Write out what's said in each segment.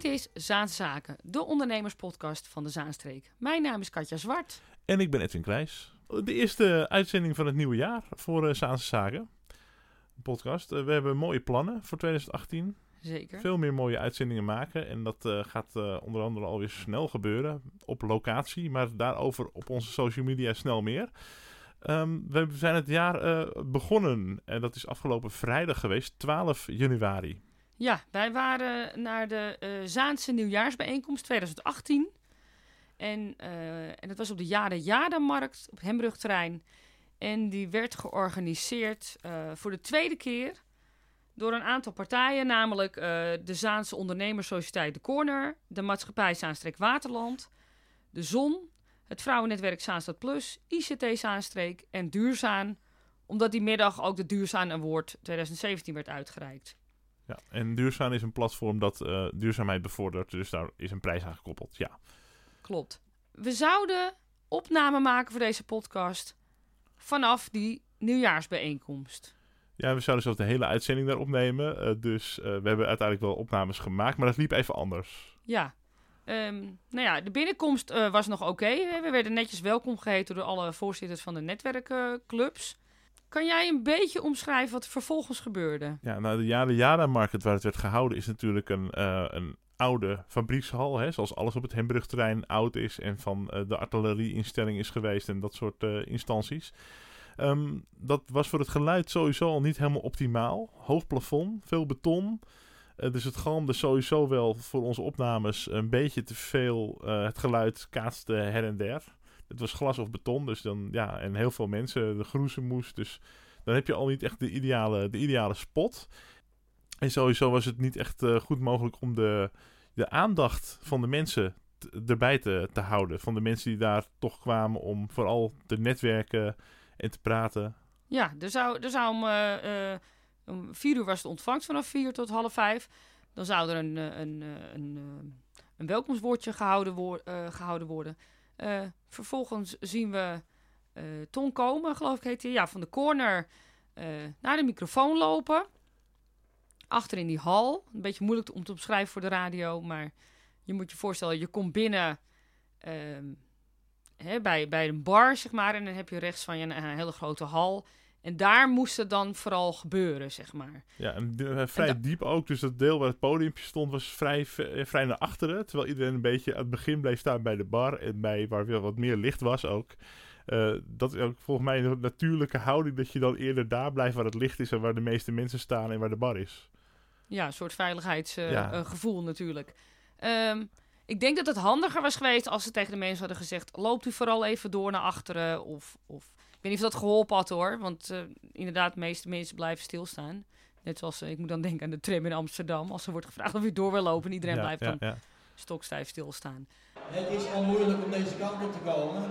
Dit is Zaanse Zaken, de ondernemerspodcast van de Zaanstreek. Mijn naam is Katja Zwart. En ik ben Edwin Krijs. De eerste uitzending van het nieuwe jaar voor uh, Zaanse Zaken. Podcast. Uh, we hebben mooie plannen voor 2018. Zeker. Veel meer mooie uitzendingen maken. En dat uh, gaat onder andere alweer snel gebeuren. Op locatie. Maar daarover op onze social media snel meer. Um, we zijn het jaar begonnen. En dat is afgelopen vrijdag geweest. 12 januari. Ja, wij waren naar de uh, Zaanse nieuwjaarsbijeenkomst 2018. En, uh, en dat was op de Jade Jada-markt op Hembrugterrein. En die werd georganiseerd uh, voor de tweede keer door een aantal partijen, namelijk de Zaanse Ondernemerssociëteit De Corner, de Maatschappij Zaanstreek Waterland, de Zon, het Vrouwennetwerk Zaanstad Plus, ICT Zaanstreek en Duurzaan, omdat die middag ook de Duurzaan Award 2017 werd uitgereikt. Ja, en duurzaam is een platform dat uh, duurzaamheid bevordert, dus daar is een prijs aan gekoppeld. Ja. Klopt. We zouden opname maken voor deze podcast vanaf die nieuwjaarsbijeenkomst. Ja, we zouden zelfs de hele uitzending daar opnemen. Uh, dus uh, we hebben uiteindelijk wel opnames gemaakt, maar dat liep even anders. Ja. Um, nou ja, de binnenkomst was nog oké. Okay. We werden netjes welkom geheten door alle voorzitters van de netwerkclubs. Kan jij een beetje omschrijven wat er vervolgens gebeurde? Ja, nou de Jade Jada Market waar het werd gehouden is natuurlijk een, uh, een oude fabriekshal. Hè, zoals alles op het Hembrugterrein oud is en van uh, de artillerieinstelling is geweest en dat soort uh, instanties. Um, dat was voor het geluid sowieso al niet helemaal optimaal. Hoog plafond, veel beton. dus het galmde sowieso wel voor onze opnames een beetje te veel. het geluid kaatste her en der. Het was glas of beton, dus dan ja, en heel veel mensen, de groezemoes. Dus dan heb je al niet echt de ideale, de ideale spot. En sowieso was het niet echt uh, goed mogelijk om de, de aandacht van de mensen erbij te, te houden. Van de mensen die daar toch kwamen om vooral te netwerken en te praten. Ja, er zou, er zou om, uh, uh, om vier uur was de ontvangst vanaf vier tot half vijf. Dan zou er een, een, een, een welkomstwoordje gehouden, wo gehouden worden. Uh, vervolgens zien we uh, Ton komen, geloof ik heet hij. Ja, van de corner uh, naar de microfoon lopen. Achter in die hal. Een beetje moeilijk om te omschrijven voor de radio. Maar je moet je voorstellen, je komt binnen ehm, hè, bij, bij een bar, zeg maar. En dan heb je rechts van je een hele grote hal. En daar moest het dan vooral gebeuren, zeg maar. Ja, en uh, vrij en diep ook. Dus dat deel waar het podiumpje stond was vrij, vrij naar achteren. Terwijl iedereen een beetje aan het begin bleef staan bij de bar. En bij waar weer wat meer licht was ook. Uh, dat is ook volgens mij een natuurlijke houding. Dat je dan eerder daar blijft waar het licht is. En waar de meeste mensen staan en waar de bar is. Ja, een soort veiligheidsgevoel ja. natuurlijk. Um, ik denk dat het handiger was geweest als ze tegen de mensen hadden gezegd... loopt u vooral even door naar achteren of... of weet niet of dat geholpen had hoor. Want uh, inderdaad, de meeste mensen blijven stilstaan. Net zoals, uh, ik moet dan denken aan de tram in Amsterdam. Als er wordt gevraagd of je door wil lopen. Iedereen ja, blijft ja, dan ja. stokstijf stilstaan. Het is al moeilijk om deze kant op te komen.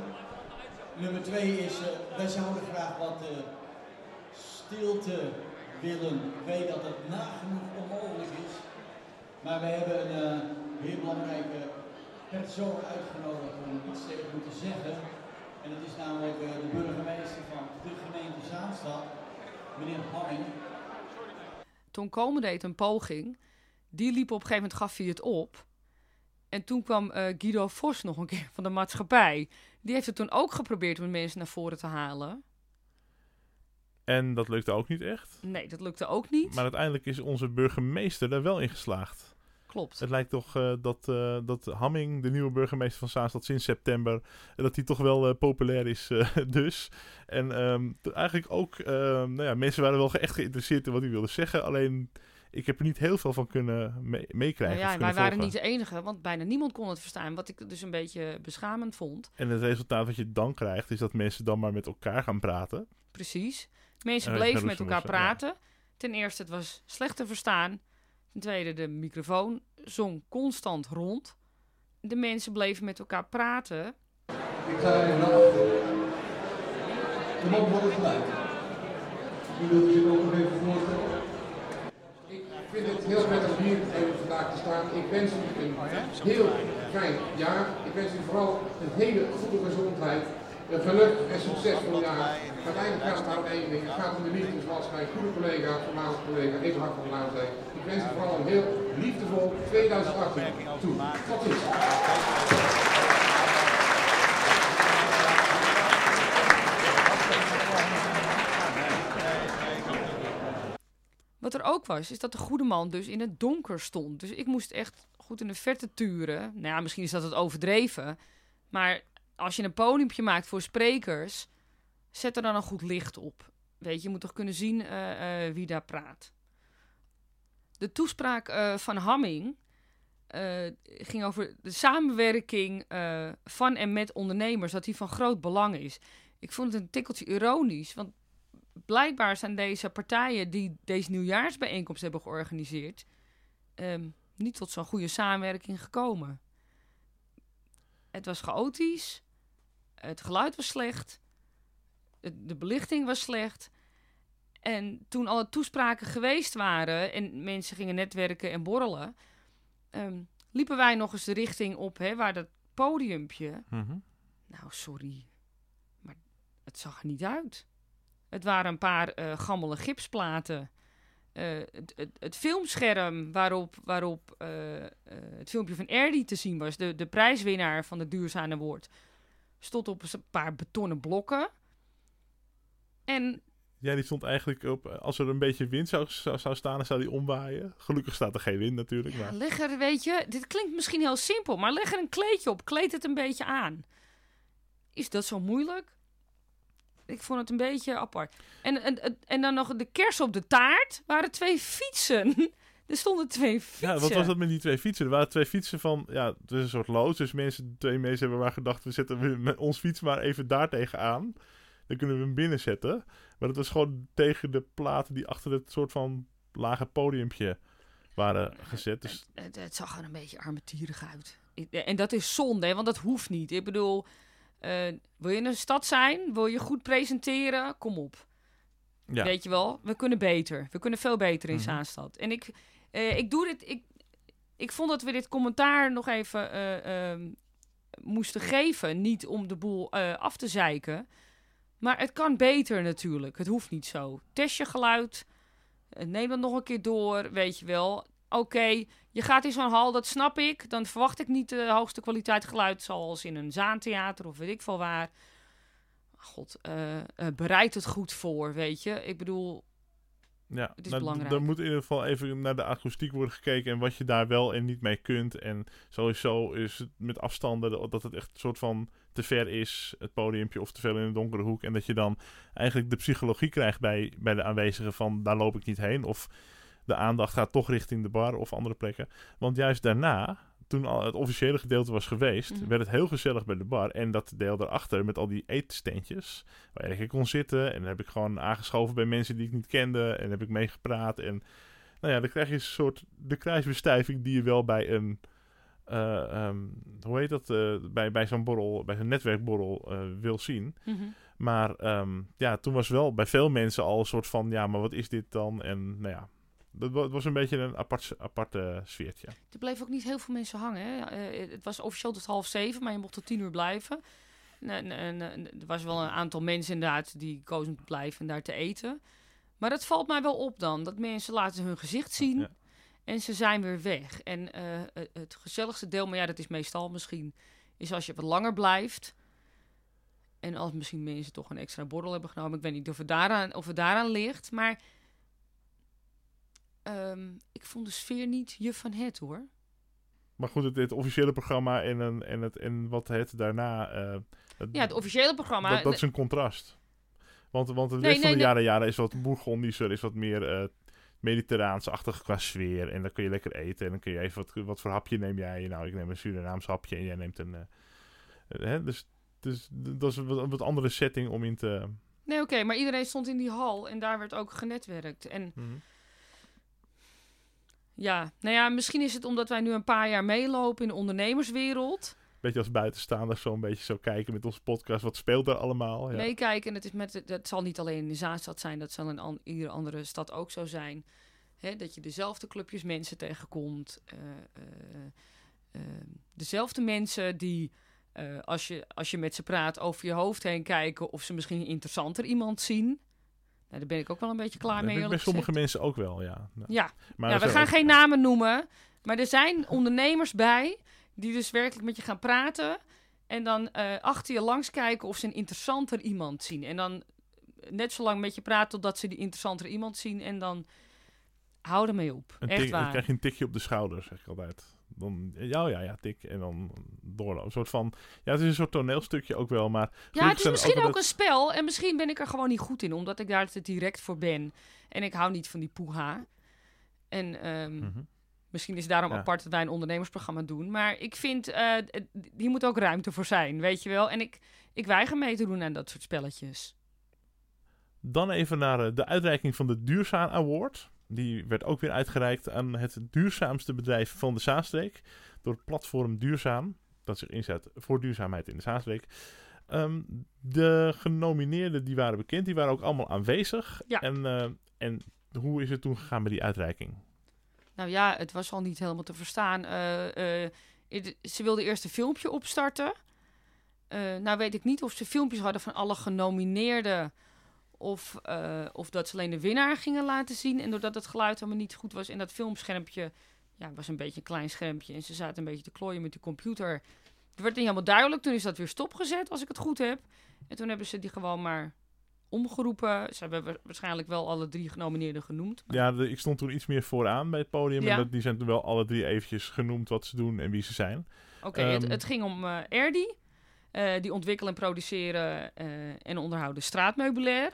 Nummer twee is, uh, wij zouden graag wat stilte willen. Ik weet dat het nagenoeg onmogelijk is. Maar we hebben een heel belangrijke persoon uitgenodigd om iets tegen te zeggen. En dat is namelijk uh, de burgemeester van de gemeente Zaanstad, meneer Hamming. Toen Komen deed een poging. Die liep op een gegeven moment, gaf hij het op. En toen kwam uh, Guido Vos nog een keer van de maatschappij. Die heeft het toen ook geprobeerd om mensen naar voren te halen. En dat lukte ook niet echt? Nee, dat lukte ook niet. Maar uiteindelijk is onze burgemeester er wel in geslaagd. Klopt. Het lijkt toch uh, dat, uh, dat Hamming, de nieuwe burgemeester van Zaanstad sinds september, dat hij toch wel uh, populair is dus. En um, eigenlijk ook, ehm, nou ja, mensen waren wel echt geïnteresseerd in wat hij wilde zeggen. Alleen, ik heb er niet heel veel van kunnen me meekrijgen. Nou ja, wij waren niet de enige, want bijna niemand kon het verstaan. Wat ik dus een beetje beschamend vond. En het resultaat wat je dan krijgt, is dat mensen dan maar met elkaar gaan praten. Precies. Mensen bleven met elkaar praten. Ja. Ten eerste, het was slecht te verstaan. Ten tweede, de microfoon zong constant rond. De mensen bleven met elkaar praten. Ik ga even naar achteren. De man van het geluid. U wilt zich ook nog even voorstellen. Ik vind het heel prettig om hier even vandaag te staan. Ik wens u een heel fijn jaar. Ik wens u vooral een hele goede gezondheid. een gelukkig en succesvol jaar. Uiteindelijk gaat het om één ding. Het gaat om de liefde zoals mijn goede collega, voormalige collega Eberhard van Laan zei. Wens u vooral een heel liefdevol 2018 toe. Wat er ook was, is dat de goede man dus in het donker stond. Dus ik moest echt goed in de verte turen. Nou ja, misschien is dat het overdreven. Maar als je een podiumpje maakt voor sprekers, zet er dan een goed licht op. Weet je, je moet toch kunnen zien eh, eh, wie daar praat. De toespraak eh, van Hamming eh, ging over de samenwerking eh, van en met ondernemers, dat die van groot belang is. Ik vond het een tikkeltje ironisch, want blijkbaar zijn deze partijen die deze nieuwjaarsbijeenkomst hebben georganiseerd, ehm, niet tot zo'n goede samenwerking gekomen. Het was chaotisch, het geluid was slecht, de belichting was slecht. En toen alle toespraken geweest waren en mensen gingen netwerken en borrelen, ehm, liepen wij nog eens de richting op hè, waar dat podiumpje. Mhm. Nou, sorry, maar het zag er niet uit. Het waren een paar eh gammele gipsplaten. Eh, het, het, het filmscherm waarop, waarop eh, het filmpje van Erdi te zien was, de, de prijswinnaar van de Duurzame Woord, stond op een paar betonnen blokken. En Ja, die stond eigenlijk op. Als er een beetje wind zou, zou, zou staan, dan zou die omwaaien. Gelukkig staat er geen wind natuurlijk. ja, Maar leg er, weet je, dit klinkt misschien heel simpel, maar leg er een kleedje op, kleed het een beetje aan. Is dat zo moeilijk? Ik vond het een beetje apart. En, en, en- dan nog de kers op de taart waren twee fietsen. er stonden twee fietsen. ja, wat was dat met die twee fietsen? Er waren twee fietsen van. Ja, het is een soort loods. Dus mensen, twee mensen hebben maar gedacht. We zetten met ons fiets maar even daar tegenaan. Dan kunnen we hem binnenzetten. Maar dat was gewoon tegen de platen die achter het soort van lage podiumpje waren gezet. Dus Het, het, het zag er een beetje armetierig uit. En dat is zonde, want dat hoeft niet. Ik bedoel, eh, wil je in een stad zijn? Wil je goed presenteren? Kom op. ja. Weet je wel, we kunnen beter. We kunnen veel beter in Mhm. Zaanstad. En ik, eh, ik doe dit. Ik, ik vond dat we dit commentaar nog even eh, ehm, moesten geven. Niet om de boel af te zeiken. Maar het kan beter natuurlijk. Het hoeft niet zo. Test je geluid. eh, Neem dat nog een keer door. Weet je wel. Oké, je gaat in zo'n hal, dat snap ik. Dan verwacht ik niet de hoogste kwaliteit geluid. Zoals in een zaantheater of weet ik veel waar. God, eh, eh, bereid het goed voor, weet je. Ik bedoel, Ja, Het is nou, belangrijk. Er moet in ieder geval even naar de akoestiek worden gekeken en wat je daar wel en niet mee kunt. En sowieso is het met afstanden dat het echt een soort van te ver is, het podiumpje, of te ver in een donkere hoek. En dat je dan eigenlijk de psychologie krijgt bij, bij de aanwezigen van daar loop ik niet heen. Of de aandacht gaat toch richting de bar of andere plekken. Want juist daarna, toen al het officiële gedeelte was geweest, Mhm. werd het heel gezellig bij de bar. En dat deel daarachter met al die eetsteentjes, waar ik kon zitten. En dan heb ik gewoon aangeschoven bij mensen die ik niet kende. En heb ik meegepraat. En nou ja, dan krijg je een soort de kruisbestuiving die je wel bij een. Eh, ehm, hoe heet dat? eh, bij bij zo'n borrel, bij zo'n netwerkborrel eh, wil zien. mhm. Maar ehm, ja, toen was wel bij veel mensen al een soort van: ja, maar wat is dit dan? En nou ja, dat was een beetje een apart, apart eh, sfeertje. Er bleven ook niet heel veel mensen hangen. Hè? Het was officieel tot half zeven, maar je mocht tot tien uur blijven. En, en, en, en er was wel een aantal mensen inderdaad die kozen te blijven en daar te eten. Maar dat valt mij wel op dan. Dat mensen laten hun gezicht zien Ja. En ze zijn weer weg. En eh, het- gezelligste deel, maar ja, dat is meestal misschien, is als je wat langer blijft. En als misschien mensen toch een extra borrel hebben genomen. Ik weet niet of het daaraan, of het daaraan ligt. Maar ehm, ik vond de sfeer niet je van het hoor. Maar goed, het, het officiële programma en, een, en, het, en wat het daarna. eh, het- Ja, het officiële programma. dat, dat is een contrast. Want, want de Nee, rest van de nee. jaren, jaren is wat bourgondischer, is wat meer eh mediterraansachtig qua sfeer. En dan kun je lekker eten. En dan kun je even, wat, wat voor hapje neem jij? Nou, ik neem een Surinaams hapje en jij neemt een... eh, eh, hè? Dus, dus dat is een wat, wat andere setting om in te... Nee, oké, maar iedereen stond in die hal en daar werd ook genetwerkt. En ja, nou ja, misschien is het omdat wij nu een paar jaar meelopen in de ondernemerswereld. Beetje als buitenstaander zo een beetje zo kijken met onze podcast. Wat speelt er allemaal? Ja. Meekijken. En het, is met, dat zal niet alleen in de Zaanstad zijn, dat zal in an- iedere andere stad ook zo zijn. Hè, dat je dezelfde clubjes mensen tegenkomt. eh, eh, eh, dezelfde mensen die als, je, als je met ze praat over je hoofd heen kijken of ze misschien interessanter iemand zien. Nou, daar ben ik ook wel een beetje klaar mee. eerlijk sommige mensen ook wel, ja. Nou, Ja, Maar ja er we gaan ook- geen namen noemen. Maar er zijn ondernemers bij die dus werkelijk met je gaan praten. En dan eh, achter je langs kijken of ze een interessanter iemand zien. En dan net zo lang met je praten totdat ze die interessanter iemand zien. En dan hou ermee op. Een Echt tik- dan waar. krijg je een tikje op de schouder, zeg ik altijd. Dan, ja, ja, ja, tik. En dan doorlopen. Een soort van... Ja, het is een soort toneelstukje ook wel, maar... Ja, het is misschien ook een spel. En misschien ben ik er gewoon niet goed in. Omdat ik daar te direct voor ben. En ik hou niet van die poeha. En ehm, Mhm. Misschien is het daarom Ja. apart dat wij een ondernemersprogramma doen. Maar ik vind, het- hier moet ook ruimte voor zijn, weet je wel. En ik, ik weiger mee te doen aan dat soort spelletjes. Dan even naar eh, de uitreiking van de Duurzaam Award. Die werd ook weer uitgereikt aan het duurzaamste bedrijf van de Zaanstreek. Door het platform Duurzaam. Dat zich inzet voor duurzaamheid in de Zaanstreek. Ehm, de genomineerden die waren bekend. Die waren ook allemaal aanwezig. Ja. En, eh, en hoe is het toen gegaan met die uitreiking? Nou ja, het was al niet helemaal te verstaan. Eh, eh, ze wilden eerst een filmpje opstarten. Eh, nou weet ik niet of ze filmpjes hadden van alle genomineerden. Of, of dat ze alleen de winnaar gingen laten zien. En doordat het geluid allemaal niet goed was en dat filmschermpje ja, was een beetje een klein schermpje. En ze zaten een beetje te klooien met de computer. Het werd niet helemaal duidelijk. Toen is dat weer stopgezet, als ik het goed heb. En toen hebben ze die gewoon maar omgeroepen. Ze hebben wa- waarschijnlijk wel alle drie genomineerden genoemd. maar- Ja, de- ik stond toen iets meer vooraan bij het podium. Ja. En dat, die zijn toen wel alle drie eventjes genoemd wat ze doen en wie ze zijn. Oké, het, Ehm, het ging om eh Erdi. Eh, die ontwikkelen en produceren eh, en onderhouden straatmeubilair.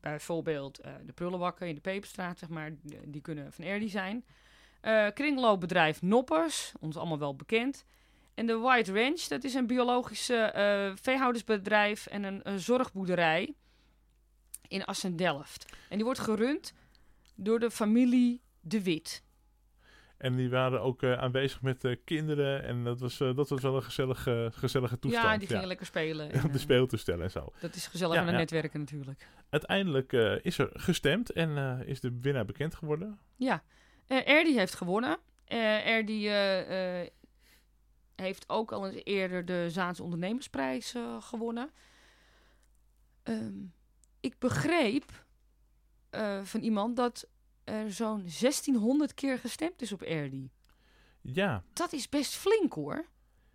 Bijvoorbeeld de prullenbakken in de Peperstraat, zeg maar. Die, kunnen van Erdi zijn. Kringloopbedrijf Noppers, ons allemaal wel bekend. En de White Ranch, dat is een biologische eh, veehoudersbedrijf en een, een zorgboerderij in Assen-Delft. En die wordt gerund door de familie De Wit. En die waren ook eh, aanwezig met eh, kinderen. En dat was, eh, dat was wel een gezellige, gezellige toestand. ja, die gingen lekker spelen. En, de speeltoestellen en zo. dat is gezellig Ja, aan het ja. netwerken natuurlijk. Uiteindelijk is er gestemd en is de winnaar bekend geworden. Ja, Erdi heeft gewonnen. Erdi heeft ook al eens eerder de Zaanse Ondernemersprijs gewonnen. Ehm, ik begreep eh, van iemand dat er zo'n 1600 keer gestemd is op Erdi. Ja, Dat is best flink hoor.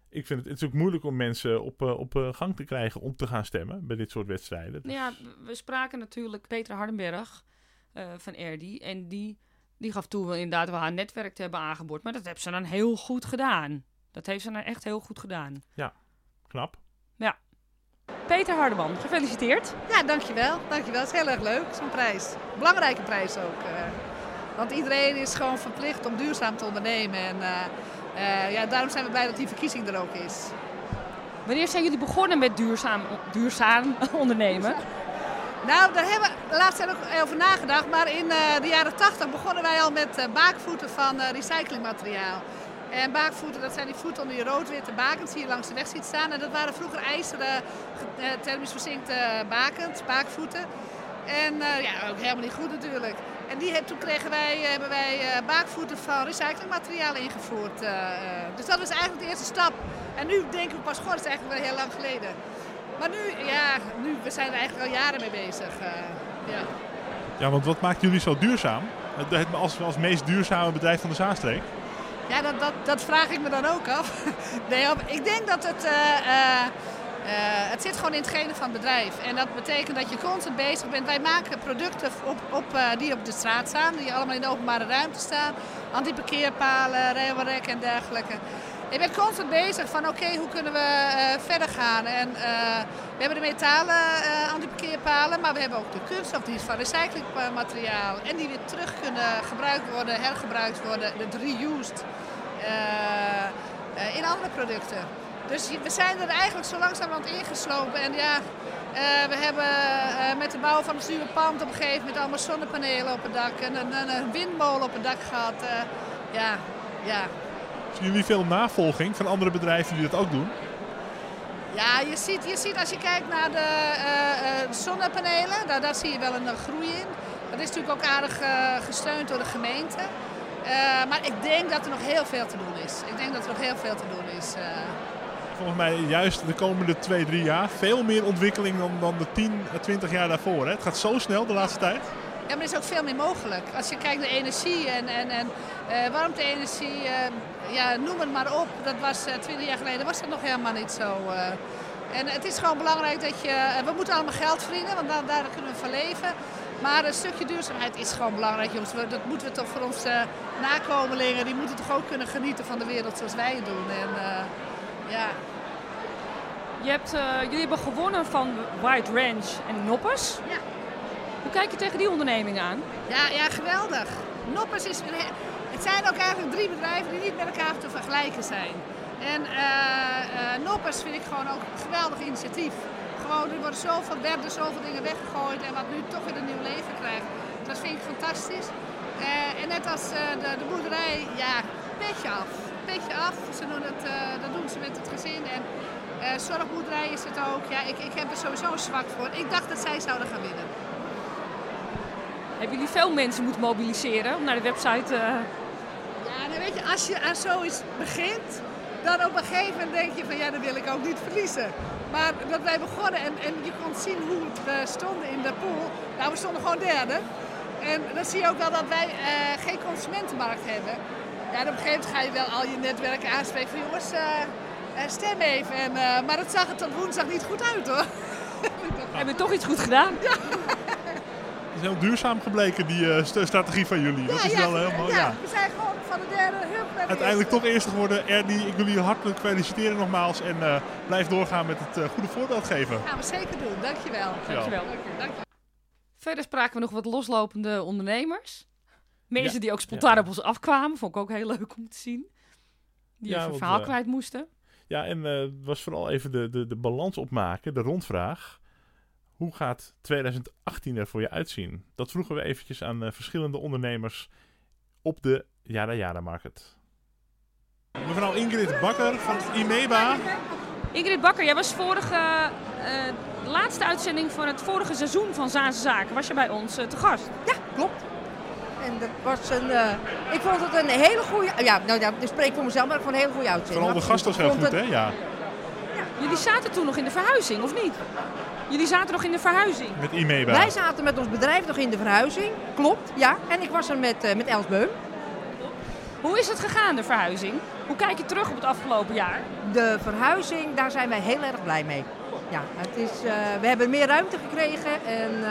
ik vind het, het is ook moeilijk om mensen op, eh, op eh, gang te krijgen om te gaan stemmen bij dit soort wedstrijden. Nou ja, we spraken natuurlijk Peter Hardenberg van Erdi. En die, die gaf toe wel inderdaad wel haar netwerk te hebben aangeboord. Maar dat heeft ze dan heel goed gedaan. Dat heeft ze dan echt heel goed gedaan. Knap. Peter Hardeman, gefeliciteerd. Ja, dankjewel. Dankjewel. Het is heel erg leuk, zo'n prijs. Belangrijke prijs ook. eh. want iedereen is gewoon verplicht om duurzaam te ondernemen. En eh, eh, ja, daarom zijn we blij dat die verkiezing er ook is. Wanneer zijn jullie begonnen met duurzaam, duurzaam ondernemen? Nou, daar hebben we laatst ook over nagedacht. Maar in de jaren 80 begonnen wij al met baakvoeten van recyclingmateriaal. En baakvoeten, dat zijn die voeten onder je rood-witte bakens die je langs de weg ziet staan. En dat waren vroeger ijzeren, eh, thermisch verzinkte bakens, baakvoeten. En eh, ja, ook helemaal niet goed natuurlijk. En die, toen kregen wij, hebben wij eh, baakvoeten van recyclingmateriaal ingevoerd. eh, eh. dus dat was eigenlijk de eerste stap. En nu denken we pas, god, dat is eigenlijk wel heel lang geleden. Maar nu, ja, nu, we zijn er eigenlijk al jaren mee bezig. eh, ja. Ja, want wat maakt jullie zo duurzaam? Als, als meest duurzame bedrijf van de Zaanstreek? Ja, dat, dat, dat vraag ik me dan ook af. nee, ik denk dat het, eh, eh, eh, het zit gewoon in het genen van het bedrijf. En dat betekent dat je constant bezig bent. Wij maken producten op, op, die op de straat staan, die allemaal in de openbare ruimte staan. Anti-parkeerpalen, rijberekken en dergelijke. Je bent constant bezig van oké, hoe kunnen we eh, verder gaan? En eh, we hebben de metalen eh anti-parkeerpalen, maar we hebben ook de kunststof, die is van recyclingmateriaal. En die weer terug kunnen gebruikt worden, hergebruikt worden, de reused in andere producten. Dus we zijn er eigenlijk zo langzamerhand ingeslopen. En ja, we hebben met de bouw van het nieuwe pand op een gegeven moment allemaal zonnepanelen op het dak en een, een, windmolen op het dak gehad. Eh, ja, ja. Zien jullie veel navolging van andere bedrijven die dat ook doen? Ja, je ziet, je ziet als je kijkt naar de eh, eh, zonnepanelen, daar, daar zie je wel een eh, groei in. Dat is natuurlijk ook aardig gesteund door de gemeente. Maar ik denk dat er nog heel veel te doen is. Ik denk dat er nog heel veel te doen is. volgens mij juist de komende twee, drie jaar veel meer ontwikkeling dan, dan de 10, 20 jaar daarvoor. Hè? Het gaat zo snel de laatste tijd. Ja, maar er is ook veel meer mogelijk. Als je kijkt naar energie en, en, en warmte-energie, ja, noem het maar op. Dat was uh, 20 jaar geleden was dat nog helemaal niet zo. en het is gewoon belangrijk dat je... we moeten allemaal geld verdienen, want daar, daar kunnen we van leven. Maar een stukje duurzaamheid is gewoon belangrijk, jongens. Dat moeten we toch voor onze nakomelingen, die moeten toch ook kunnen genieten van de wereld zoals wij het doen. En, ja. Je hebt, jullie hebben gewonnen van White Ranch en Noppers. Ja. Hoe kijk je tegen die onderneming aan? Ja, ja geweldig. Noppers is... Het zijn ook eigenlijk drie bedrijven die niet met elkaar te vergelijken zijn. En uh, uh, vind ik gewoon ook een geweldig initiatief. Gewoon, er worden zoveel, werden zoveel dingen weggegooid en wat nu toch weer een nieuw leven krijgt. Dat vind ik fantastisch. Uh, en net als de, de, boerderij, ja, petje af. Petje af. Ze doen het, dat doen ze met het gezin. En zorgboerderij is het ook. Ja, ik, ik heb er sowieso zwak voor. Ik dacht dat zij zouden gaan winnen. Hebben jullie veel mensen moeten mobiliseren om naar de website... Uh... Ja, nou weet je, als je aan zoiets begint, dan op een gegeven moment denk je van ja, dat wil ik ook niet verliezen. Maar dat wij begonnen en, en je kon zien hoe we stonden in de pool. Nou, we stonden gewoon derde. En dan zie je ook wel dat wij uh, geen consumentenmarkt hebben. Ja, op een gegeven moment ga je wel al je netwerken aanspreken van jongens, uh, stem even. En, maar het zag er tot woensdag niet goed uit hoor. Hebben we toch iets goed gedaan? Ja is heel duurzaam gebleken, die uh, strategie van jullie. Ja, dat is ja, wel helemaal, ja, ja. We zijn gewoon van de derde hup Uiteindelijk toch eerste geworden. Ernie, ik wil jullie hartelijk feliciteren nogmaals. En uh, blijf doorgaan met het uh, goede voorbeeld geven. Dat gaan we zeker doen. Dankjewel. Dankjewel. Dankjewel. Verder spraken we nog wat loslopende ondernemers. Mensen die ook spontaan op ons afkwamen. Vond ik ook heel leuk om te zien. Die even een verhaal kwijt moesten. Ja, en het was vooral even de, de, de balans opmaken, de rondvraag. Hoe gaat 2018 er voor je uitzien? Dat vroegen we eventjes aan uh, verschillende ondernemers op de Yara Yara Market. Mevrouw Ingrid Bakker van IMEBA. Ingrid Bakker, jij was vorige, uh, de laatste uitzending van het vorige seizoen van Zaanse Zaken. Was je bij ons uh, te gast? Ja, klopt. En dat was een, ik vond het een hele goede, ja, nou ja, ik spreek voor mezelf, maar ik vond een hele goede uitzending. Vooral de gast was heel goed, hè? Ja. ja. Jullie zaten toen nog in de verhuizing, of niet? Jullie zaten nog in de verhuizing? Met IMEBA? Wij zaten met ons bedrijf nog in de verhuizing, klopt, ja. En ik was er met, uh, met Els Beum. Hoe is het gegaan, de verhuizing? Hoe kijk je terug op het afgelopen jaar? De verhuizing, daar zijn wij heel erg blij mee. Ja, het is, uh, we hebben meer ruimte gekregen en uh,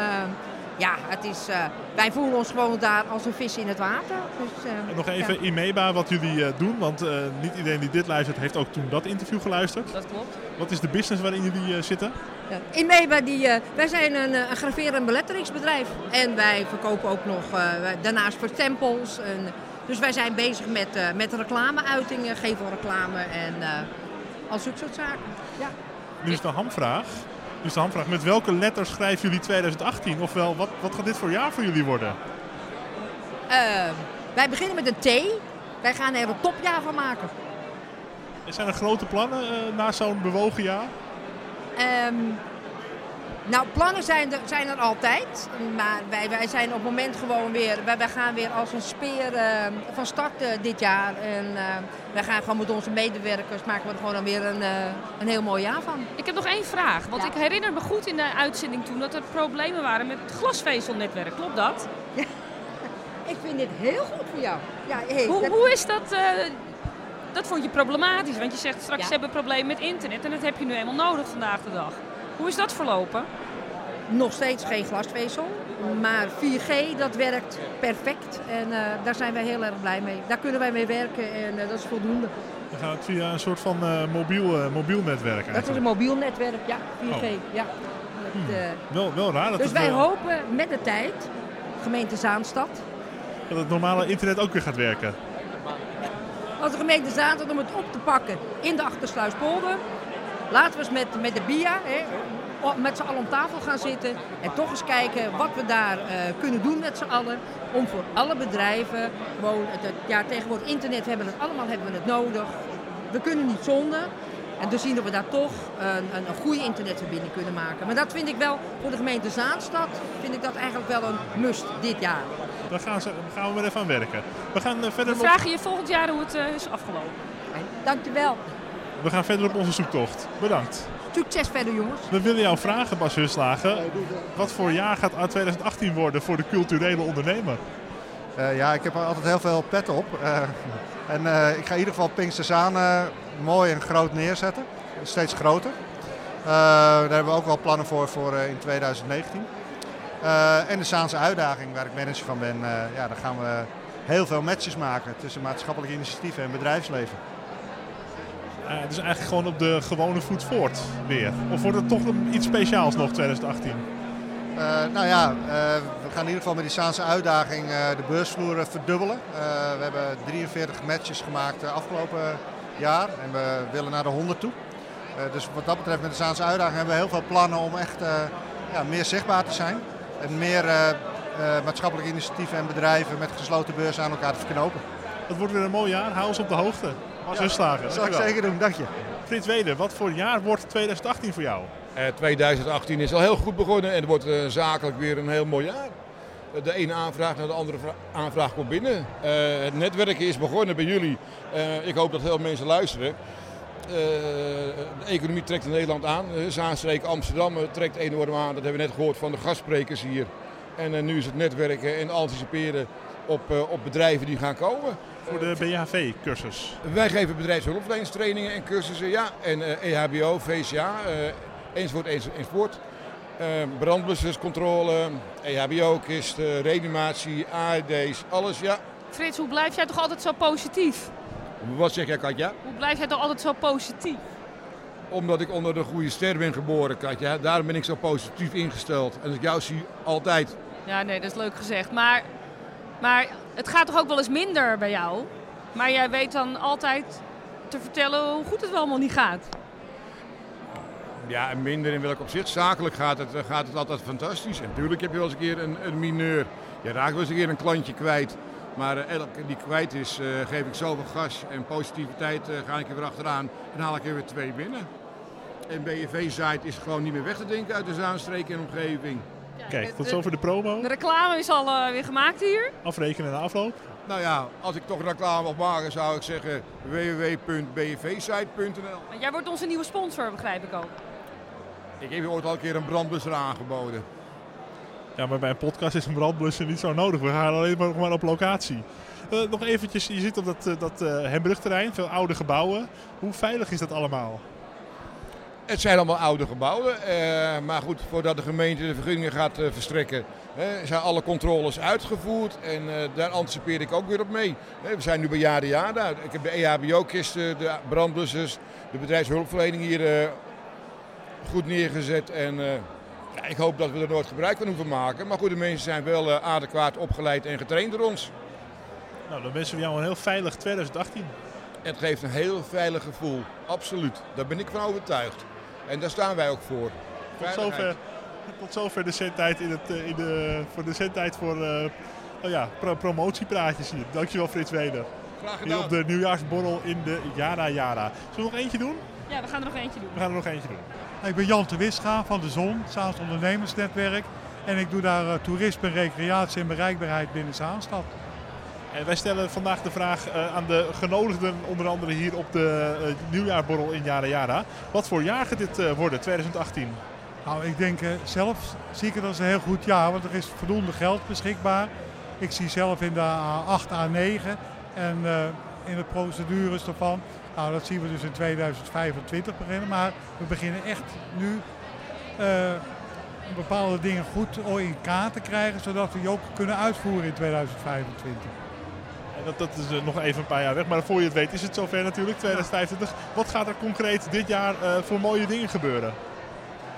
ja, het is, uh, wij voelen ons gewoon daar als een vis in het water. Dus, en nog even ja. IMEBA, wat jullie doen, want niet iedereen die dit luistert heeft ook toen dat interview geluisterd. Dat klopt. Wat is de business waarin jullie zitten? In Meba, die, wij zijn een, een graveer- en beletteringsbedrijf. En wij verkopen ook nog uh, daarnaast voor tempels. En, dus wij zijn bezig met, uh, met reclameuitingen, gevelreclame en al zulke soort zaken. Ja. Nu is de hamvraag. Nu is de hamvraag. Met welke letters schrijven jullie 2018? Ofwel, wat, wat gaat dit voor jaar voor jullie worden? wij beginnen met een T. Wij gaan er een topjaar van maken. Zijn er grote plannen na zo'n bewogen jaar? Um, nou, plannen zijn er, zijn er altijd. Maar wij, wij zijn op het moment gewoon weer... Wij, wij gaan weer als een speer uh, van start uh, dit jaar. En uh, wij gaan gewoon met onze medewerkers... maken we er gewoon dan weer een, een heel mooi jaar van. Ik heb nog één vraag. Want ja. ik herinner me goed in de uitzending toen... dat er problemen waren met het glasvezelnetwerk. Klopt dat? Ja. Ik vind dit heel goed voor jou. Ja, hey, hoe, dat... hoe is dat dat vond je problematisch, want je zegt straks ja. ze hebben problemen met internet en dat heb je nu eenmaal nodig vandaag de dag. Hoe is dat verlopen? Nog steeds geen glasvezel, maar 4G dat werkt perfect en uh, daar zijn wij heel erg blij mee. Daar kunnen wij mee werken en uh, dat is voldoende. Dan gaat het via een soort van uh, mobiel, mobiel netwerk eigenlijk. Dat is een mobiel netwerk, ja, 4G. Oh. Ja. Hmm. wel, wel raar. Dat dus wij hopen met de tijd, gemeente Zaanstad... Dat het normale internet ook weer gaat werken als de gemeente Zaanstad om het op te pakken in de Achtersluispolder. Laten we eens met, met de BIA, hè, met z'n allen om tafel gaan zitten en toch eens kijken wat we daar uh, kunnen doen met z'n allen. Om voor alle bedrijven, gewoon, het, het, ja tegenwoordig internet hebben we het allemaal hebben we het nodig. We kunnen niet zonder. En dus zien dat we daar toch een, een, een, goede internetverbinding kunnen maken. Maar dat vind ik wel, voor de gemeente Zaanstad, vind ik dat eigenlijk wel een must dit jaar. Daar gaan, ze, gaan we weer even aan werken. We gaan uh, verder we vragen je volgend jaar hoe het uh, is afgelopen. Dankjewel. We gaan verder op onze zoektocht. Bedankt. Succes verder, jongens. We willen jou vragen, Bas Huslagen. Wat voor jaar gaat 2018 worden voor de culturele ondernemer? Uh, ja, ik heb altijd heel veel pet op. Uh, en uh, ik ga in ieder geval Pinksterzaan mooi en groot neerzetten. Steeds groter. daar hebben we ook wel plannen voor, voor in 2019. en de Zaanse uitdaging, waar ik manager van ben, ja, daar gaan we heel veel matches maken tussen maatschappelijke initiatieven en bedrijfsleven. Uh, dus eigenlijk gewoon op de gewone voet voort weer. Of wordt het toch iets speciaals nog 2018? Uh, nou ja, uh, we gaan in ieder geval met die Saanse uitdaging de beursvloer verdubbelen. we hebben 43 matches gemaakt afgelopen jaar en we willen naar de 100 toe. dus wat dat betreft met de Saanse uitdaging hebben we heel veel plannen om echt ja, meer zichtbaar te zijn. En meer maatschappelijke initiatieven en bedrijven met gesloten beurzen aan elkaar te verknopen. Het wordt weer een mooi jaar. Hou ons op de hoogte. Ja, slagen. Dat zal ik zeker doen, dank je. Frits Weder, wat voor jaar wordt 2018 voor jou? Uh, 2018 is al heel goed begonnen en het wordt uh, zakelijk weer een heel mooi jaar. De ene aanvraag naar de andere aanvraag komt binnen. Uh, het netwerken is begonnen bij jullie. ik hoop dat heel veel mensen luisteren. de economie trekt in Nederland aan. Zaanstreek Amsterdam trekt enorm aan. Dat hebben we net gehoord van de gastsprekers hier. En nu is het netwerken en anticiperen op, op bedrijven die gaan komen voor de BHV-cursus? Wij geven bedrijfshulpverleningstrainingen en cursussen, ja. En uh, eh, EHBO, VCA, uh, eh, enzovoort, enzovoort. Uh, eh, brandblusserscontrole, EHBO-kisten, reanimatie, AED's, alles, ja. Frits, hoe blijf jij toch altijd zo positief? Wat zeg jij, Katja? Hoe blijf jij toch altijd zo positief? Omdat ik onder de goede ster ben geboren, Katja. Daarom ben ik zo positief ingesteld. En als ik jou zie, altijd. Ja, nee, dat is leuk gezegd. Maar maar het gaat toch ook wel eens minder bij jou? Maar jij weet dan altijd te vertellen hoe goed het wel allemaal niet gaat. Ja, en minder in welk opzicht. Zakelijk gaat het, gaat het altijd fantastisch. En natuurlijk heb je wel eens een keer een, mineur. Je raakt wel eens een keer een klantje kwijt. Maar uh, elke die kwijt is, uh, geef ik zoveel gas en positiviteit, ga ik er weer achteraan en haal ik er weer twee binnen. En BFV-site is gewoon niet meer weg te denken uit de Zaanstreek en omgeving. Kijk, tot zover de promo. De reclame is al uh, weer gemaakt hier. Afrekenen en afloop. Nou ja, als ik toch reclame mag maken, zou ik zeggen www.bvsite.nl. Jij wordt onze nieuwe sponsor, begrijp ik ook. Ik heb je ooit al een keer een brandblusser aangeboden. Ja, maar bij een podcast is een brandblusser niet zo nodig. We gaan alleen maar, maar op locatie. Uh, nog eventjes, je zit op dat, uh, dat uh, Hembrugterrein, veel oude gebouwen. Hoe veilig is dat allemaal? Het zijn allemaal oude gebouwen. Uh, maar goed, voordat de gemeente de vergunningen gaat uh, verstrekken, zijn alle controles uitgevoerd. En uh, daar anticipeer ik ook weer op mee. we zijn nu bij Jade Jada. Ik heb de EHBO-kisten, de brandblussers, de bedrijfshulpverlening hier goed neergezet. En ja, ik hoop dat we er nooit gebruik van hoeven maken. Maar goed, de mensen zijn wel adequaat opgeleid en getraind door ons. Nou, dan wensen we jou een heel veilig 2018. Het geeft een heel veilig gevoel, absoluut. Daar ben ik van overtuigd. En daar staan wij ook voor. Tot zover, tot zover de zendtijd in het, eh, in de, voor de zendtijd voor uh, oh ja, pro promotiepraatjes hier. Dankjewel Frits Weder. Graag gedaan. Hier op de nieuwjaarsborrel in de Jara Jara. Zullen we nog eentje doen? Ja, we gaan er nog eentje doen. We gaan er nog eentje doen. Ik ben Jan de Wisga van de Zon, Zaans Ondernemersnetwerk. En ik doe daar uh, toerisme, recreatie en bereikbaarheid binnen Zaanstad. En wij stellen vandaag de vraag uh, aan de genodigden, onder andere hier op de uh, nieuwjaarborrel in Jara Jara. Wat voor jaar gaat dit uh, worden, 2018? Nou, ik denk zelf zie ik het als een heel goed jaar, want er is voldoende geld beschikbaar. Ik zie zelf in de A8, A9 en in de procedures ervan. Nou, dat zien we dus in 2025 beginnen, maar we beginnen echt nu bepaalde dingen goed in kaart te krijgen, zodat we die ook kunnen uitvoeren in 2025. Dat, dat is uh, nog even een paar jaar weg. Maar voor je het weet is het zover natuurlijk, 2025. Wat gaat er concreet dit jaar uh, voor mooie dingen gebeuren?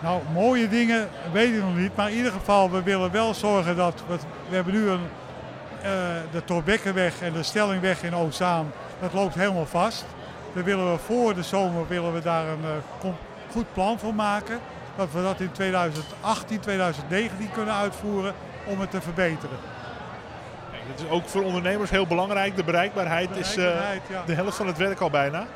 Nou, mooie dingen weet ik nog niet. Maar in ieder geval, we willen wel zorgen dat... We, we hebben nu een, uh, de Torbekkenweg en de Stellingweg in Oostzaan. Dat loopt helemaal vast. Daar willen we voor de zomer willen we daar een goed plan voor maken. Dat we dat in 2018, 2019 kunnen uitvoeren om het te verbeteren. Is ook voor ondernemers heel belangrijk. De bereikbaarheid, is uh, de helft van het werk al bijna.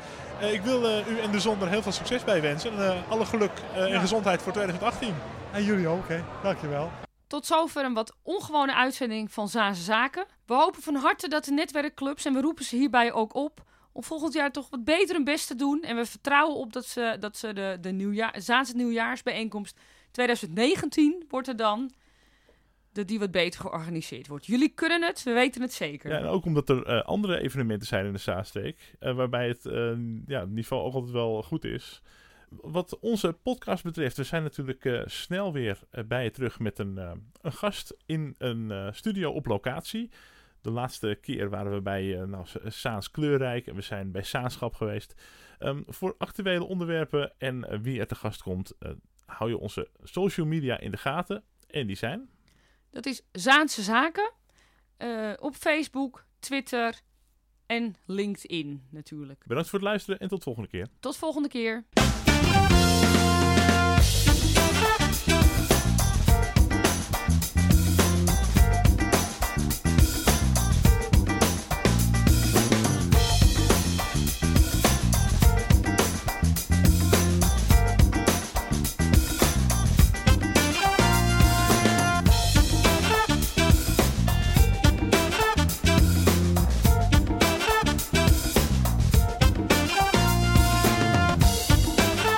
Uh, ik wil uh, u en de zon er heel veel succes bij wensen. En alle geluk en ja. gezondheid voor 2018. En jullie ook, hè. Dankjewel. Tot zover een wat ongewone uitzending van Zaanse Zaken. We hopen van harte dat de netwerkclubs, en we roepen ze hierbij ook op, om volgend jaar toch wat beter hun best te doen. En we vertrouwen op dat ze, dat ze de, de nieuwjaar, Zaanse nieuwjaarsbijeenkomst 2019 wordt er dan dat die wat beter georganiseerd wordt. Jullie kunnen het, we weten het zeker. Ja, en ook omdat er eh, andere evenementen zijn in de Zaanstreek, uh, waarbij het uh, ja, niveau ook altijd wel goed is. Wat onze podcast betreft, we zijn natuurlijk snel weer bij je terug met een, een gast in een studio op locatie. De laatste keer waren we bij nou, Saans Kleurrijk en we zijn bij Saanschap geweest. Um, voor actuele onderwerpen en wie er te gast komt, hou je onze social media in de gaten. En die zijn... Dat is Zaanse Zaken. Uh, op Facebook, Twitter en LinkedIn natuurlijk. Bedankt voor het luisteren en tot volgende keer. Tot volgende keer.